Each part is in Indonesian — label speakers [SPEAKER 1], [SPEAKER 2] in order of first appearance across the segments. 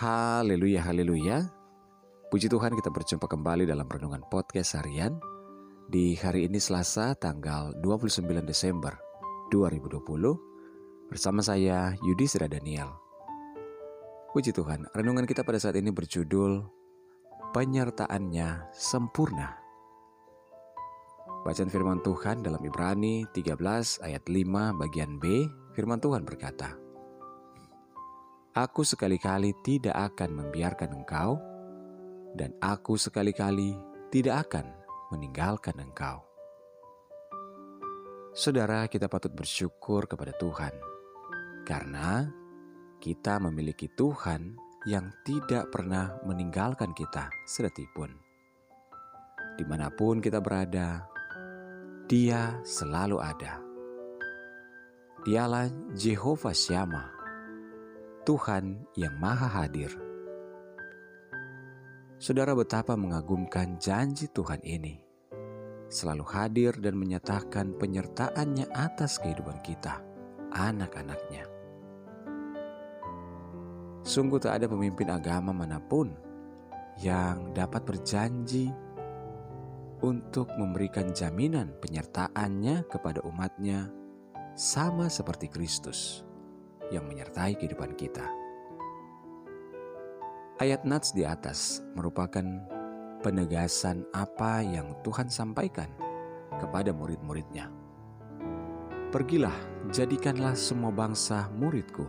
[SPEAKER 1] Haleluya, haleluya. Puji Tuhan kita berjumpa kembali dalam Renungan Podcast Harian di hari ini Selasa tanggal 29 Desember 2020 bersama saya Yudi Sira Daniel. Puji Tuhan, renungan kita pada saat ini berjudul Penyertaannya Sempurna. Bacaan firman Tuhan dalam Ibrani 13 ayat 5 bagian B, firman Tuhan berkata, Aku sekali-kali tidak akan membiarkan engkau, dan aku sekali-kali tidak akan meninggalkan engkau. Saudara, kita patut bersyukur kepada Tuhan, karena kita memiliki Tuhan yang tidak pernah meninggalkan kita sedetik pun. Di mana pun kita berada, Dia selalu ada. Dialah Jehovah Syamah, Tuhan yang Maha Hadir. Saudara, betapa mengagumkan janji Tuhan ini, selalu hadir dan menyatakan penyertaannya atas kehidupan kita, anak-anaknya. Sungguh tak ada pemimpin agama mana pun yang dapat berjanji untuk memberikan jaminan penyertaannya kepada umatnya sama seperti Kristus yang menyertai kehidupan kita. Ayat Nats di atas merupakan penegasan apa yang Tuhan sampaikan kepada murid-muridnya. Pergilah, jadikanlah semua bangsa muridku,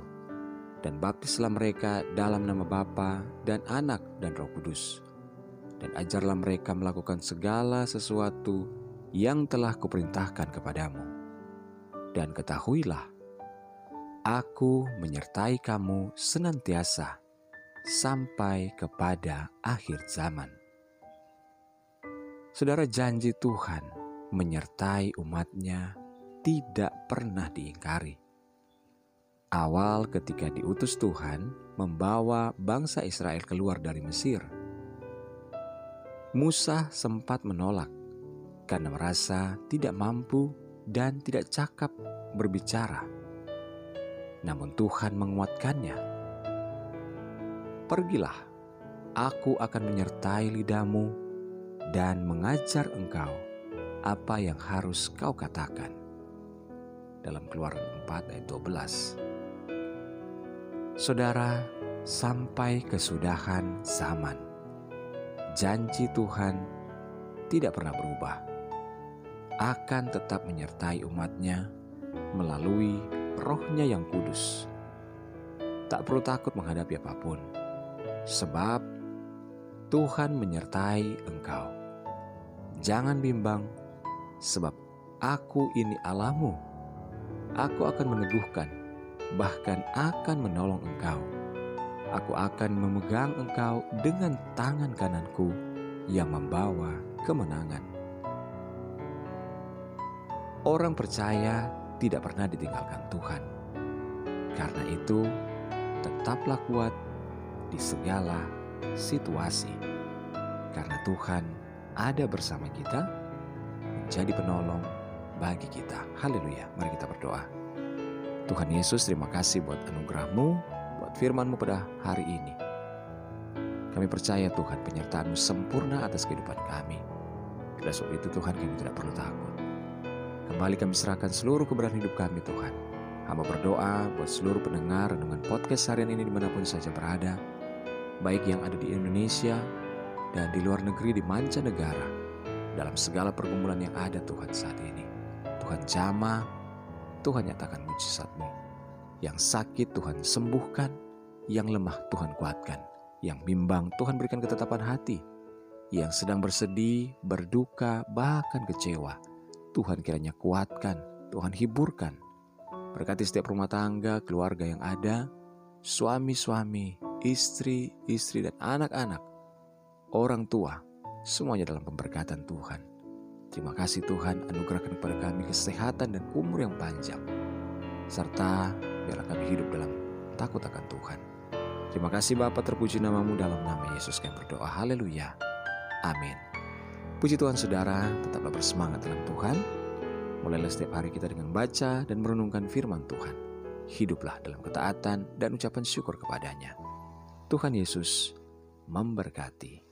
[SPEAKER 1] dan baptislah mereka dalam nama Bapa dan Anak dan Roh Kudus, dan ajarlah mereka melakukan segala sesuatu yang telah kuperintahkan kepadamu. Dan ketahuilah Aku menyertai kamu senantiasa sampai kepada akhir zaman. Saudara janji Tuhan menyertai umatnya tidak pernah diingkari. Awal ketika diutus Tuhan membawa bangsa Israel keluar dari Mesir, Musa sempat menolak karena merasa tidak mampu dan tidak cakap berbicara namun Tuhan menguatkannya. Pergilah, aku akan menyertai lidahmu dan mengajar engkau apa yang harus kau katakan. Dalam keluaran 4 ayat 12. Saudara, sampai kesudahan zaman, janji Tuhan tidak pernah berubah. Akan tetap menyertai umatnya melalui rohnya yang kudus. Tak perlu takut menghadapi apa pun, sebab Tuhan menyertai engkau. Jangan bimbang, sebab aku ini Allahmu. Aku akan meneguhkan, bahkan akan menolong engkau. Aku akan memegang engkau dengan tangan kananku yang membawa kemenangan. Orang percaya tidak pernah ditinggalkan Tuhan. Karena itu, tetaplah kuat di segala situasi. Karena Tuhan ada bersama kita, menjadi penolong bagi kita. Haleluya, mari kita berdoa. Tuhan Yesus, terima kasih buat anugerahmu, buat firmanmu pada hari ini. Kami percaya Tuhan penyertaanmu sempurna atas kehidupan kami. Oleh sebab itu Tuhan kami tidak perlu takut. Kembali kami serahkan seluruh keberadaan hidup kami Tuhan. Hamba berdoa buat seluruh pendengar dengan podcast harian ini di mana pun saja berada. Baik yang ada di Indonesia dan di luar negeri di mancanegara. Dalam segala pergumulan yang ada Tuhan saat ini. Tuhan jamah, Tuhan nyatakan mujizatmu. Yang sakit Tuhan sembuhkan, yang lemah Tuhan kuatkan. Yang bimbang Tuhan berikan ketetapan hati. Yang sedang bersedih, berduka, bahkan kecewa Tuhan kiranya kuatkan, Tuhan hiburkan. Berkati setiap rumah tangga, keluarga yang ada, suami-suami, istri-istri dan anak-anak, orang tua, semuanya dalam pemberkatan Tuhan. Terima kasih Tuhan anugerahkan kepada kami kesehatan dan umur yang panjang. Serta biarlah kami hidup dalam takut akan Tuhan. Terima kasih Bapa terpuji namamu dalam nama Yesus kami berdoa. Haleluya. Amin. Puji Tuhan saudara, tetaplah bersemangat dalam Tuhan. Mulailah setiap hari kita dengan baca dan merenungkan firman Tuhan. Hiduplah dalam ketaatan dan ucapan syukur kepadanya. Tuhan Yesus memberkati.